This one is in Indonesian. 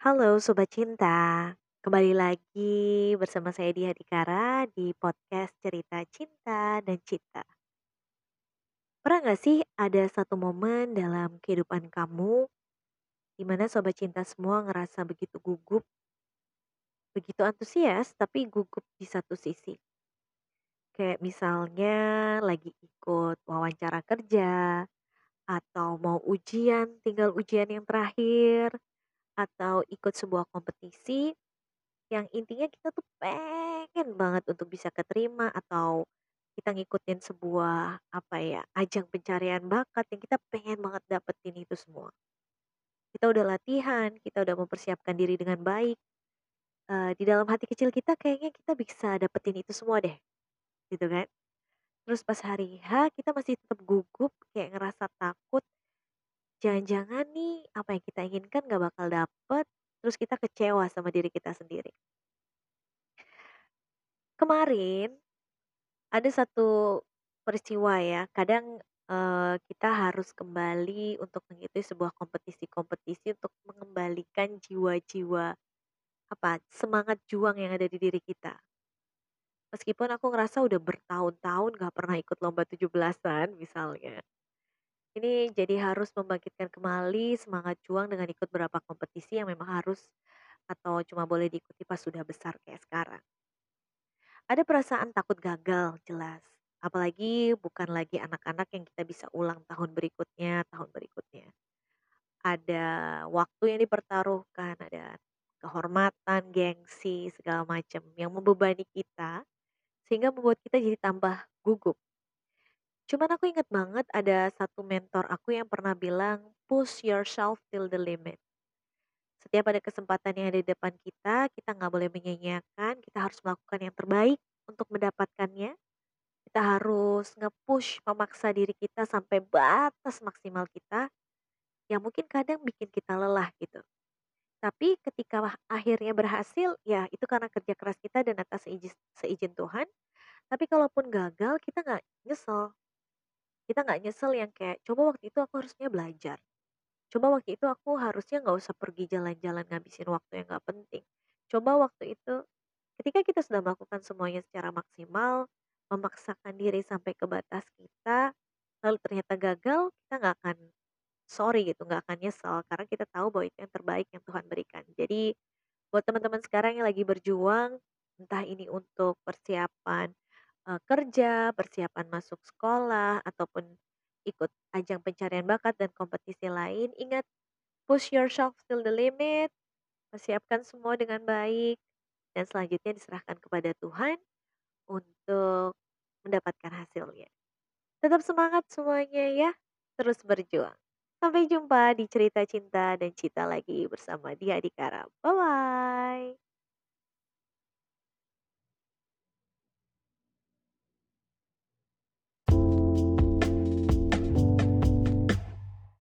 Halo Sobat Cinta, kembali lagi bersama saya Dia Dikara di podcast Cerita Cinta dan Cita. Pernah nggak sih ada satu momen dalam kehidupan kamu di mana Sobat Cinta semua ngerasa begitu gugup, begitu antusias tapi gugup di satu sisi. Kayak misalnya lagi ikut wawancara kerja, atau mau ujian, tinggal ujian yang terakhir, atau ikut sebuah kompetisi Yang intinya kita tuh pengen banget untuk bisa keterima atau kita ngikutin sebuah, apa ya, ajang pencarian bakat yang kita pengen banget dapetin itu semua. Kita udah latihan, kita udah mempersiapkan diri dengan baik, eee, di dalam hati kecil kita kayaknya kita bisa dapetin itu semua deh, gitu kan. Terus pas hari H kita masih tetap gugup, jangan-jangan nih apa yang kita inginkan gak bakal dapet, terus kita kecewa sama diri kita sendiri. Kemarin Ada satu peristiwa ya, kadang, eee, kita harus kembali untuk mengikuti sebuah kompetisi-kompetisi untuk mengembalikan jiwa-jiwa, apa, semangat juang yang ada di diri kita. Meskipun aku ngerasa udah bertahun-tahun gak pernah ikut lomba 17-an misalnya. Ini jadi harus membangkitkan kembali semangat juang dengan ikut beberapa kompetisi yang memang harus atau cuma boleh diikuti pas sudah besar kayak sekarang. Ada perasaan takut gagal, jelas. Apalagi bukan lagi anak-anak yang kita bisa ulang tahun berikutnya, tahun berikutnya. Ada waktu yang dipertaruhkan, ada kehormatan, gengsi, segala macam yang membebani kita sehingga membuat kita jadi tambah gugup. Cuman aku ingat banget ada satu mentor aku yang pernah bilang, push yourself till the limit. Setiap ada kesempatan yang ada di depan kita, kita nggak boleh menyia-nyiakan, kita harus melakukan yang terbaik untuk mendapatkannya. Kita harus nge-push, memaksa diri kita sampai batas maksimal kita, yang mungkin kadang bikin kita lelah gitu. Tapi ketika akhirnya berhasil, ya itu karena kerja keras kita dan atas seizin, seizin Tuhan. Tapi kalaupun gagal, kita nggak nyesel. Kita nggak nyesel yang kayak, coba waktu itu aku harusnya belajar. Coba waktu itu aku harusnya nggak usah pergi jalan-jalan ngabisin waktu yang nggak penting. Coba waktu itu ketika kita sudah melakukan semuanya secara maksimal, memaksakan diri sampai ke batas kita, lalu ternyata gagal, kita nggak akan sorry gitu, nggak akan nyesel karena kita tahu bahwa itu yang terbaik yang Tuhan berikan. Jadi buat teman-teman sekarang yang lagi berjuang, entah ini untuk persiapan eh, kerja, persiapan masuk sekolah, ataupun ikut ajang pencarian bakat dan kompetisi lain, ingat push yourself till the limit, persiapkan semua dengan baik, dan selanjutnya diserahkan kepada Tuhan untuk mendapatkan hasilnya. Tetap semangat semuanya ya, terus berjuang. Sampai jumpa di cerita cinta dan cita lagi bersama Dia Dikara. Bye bye.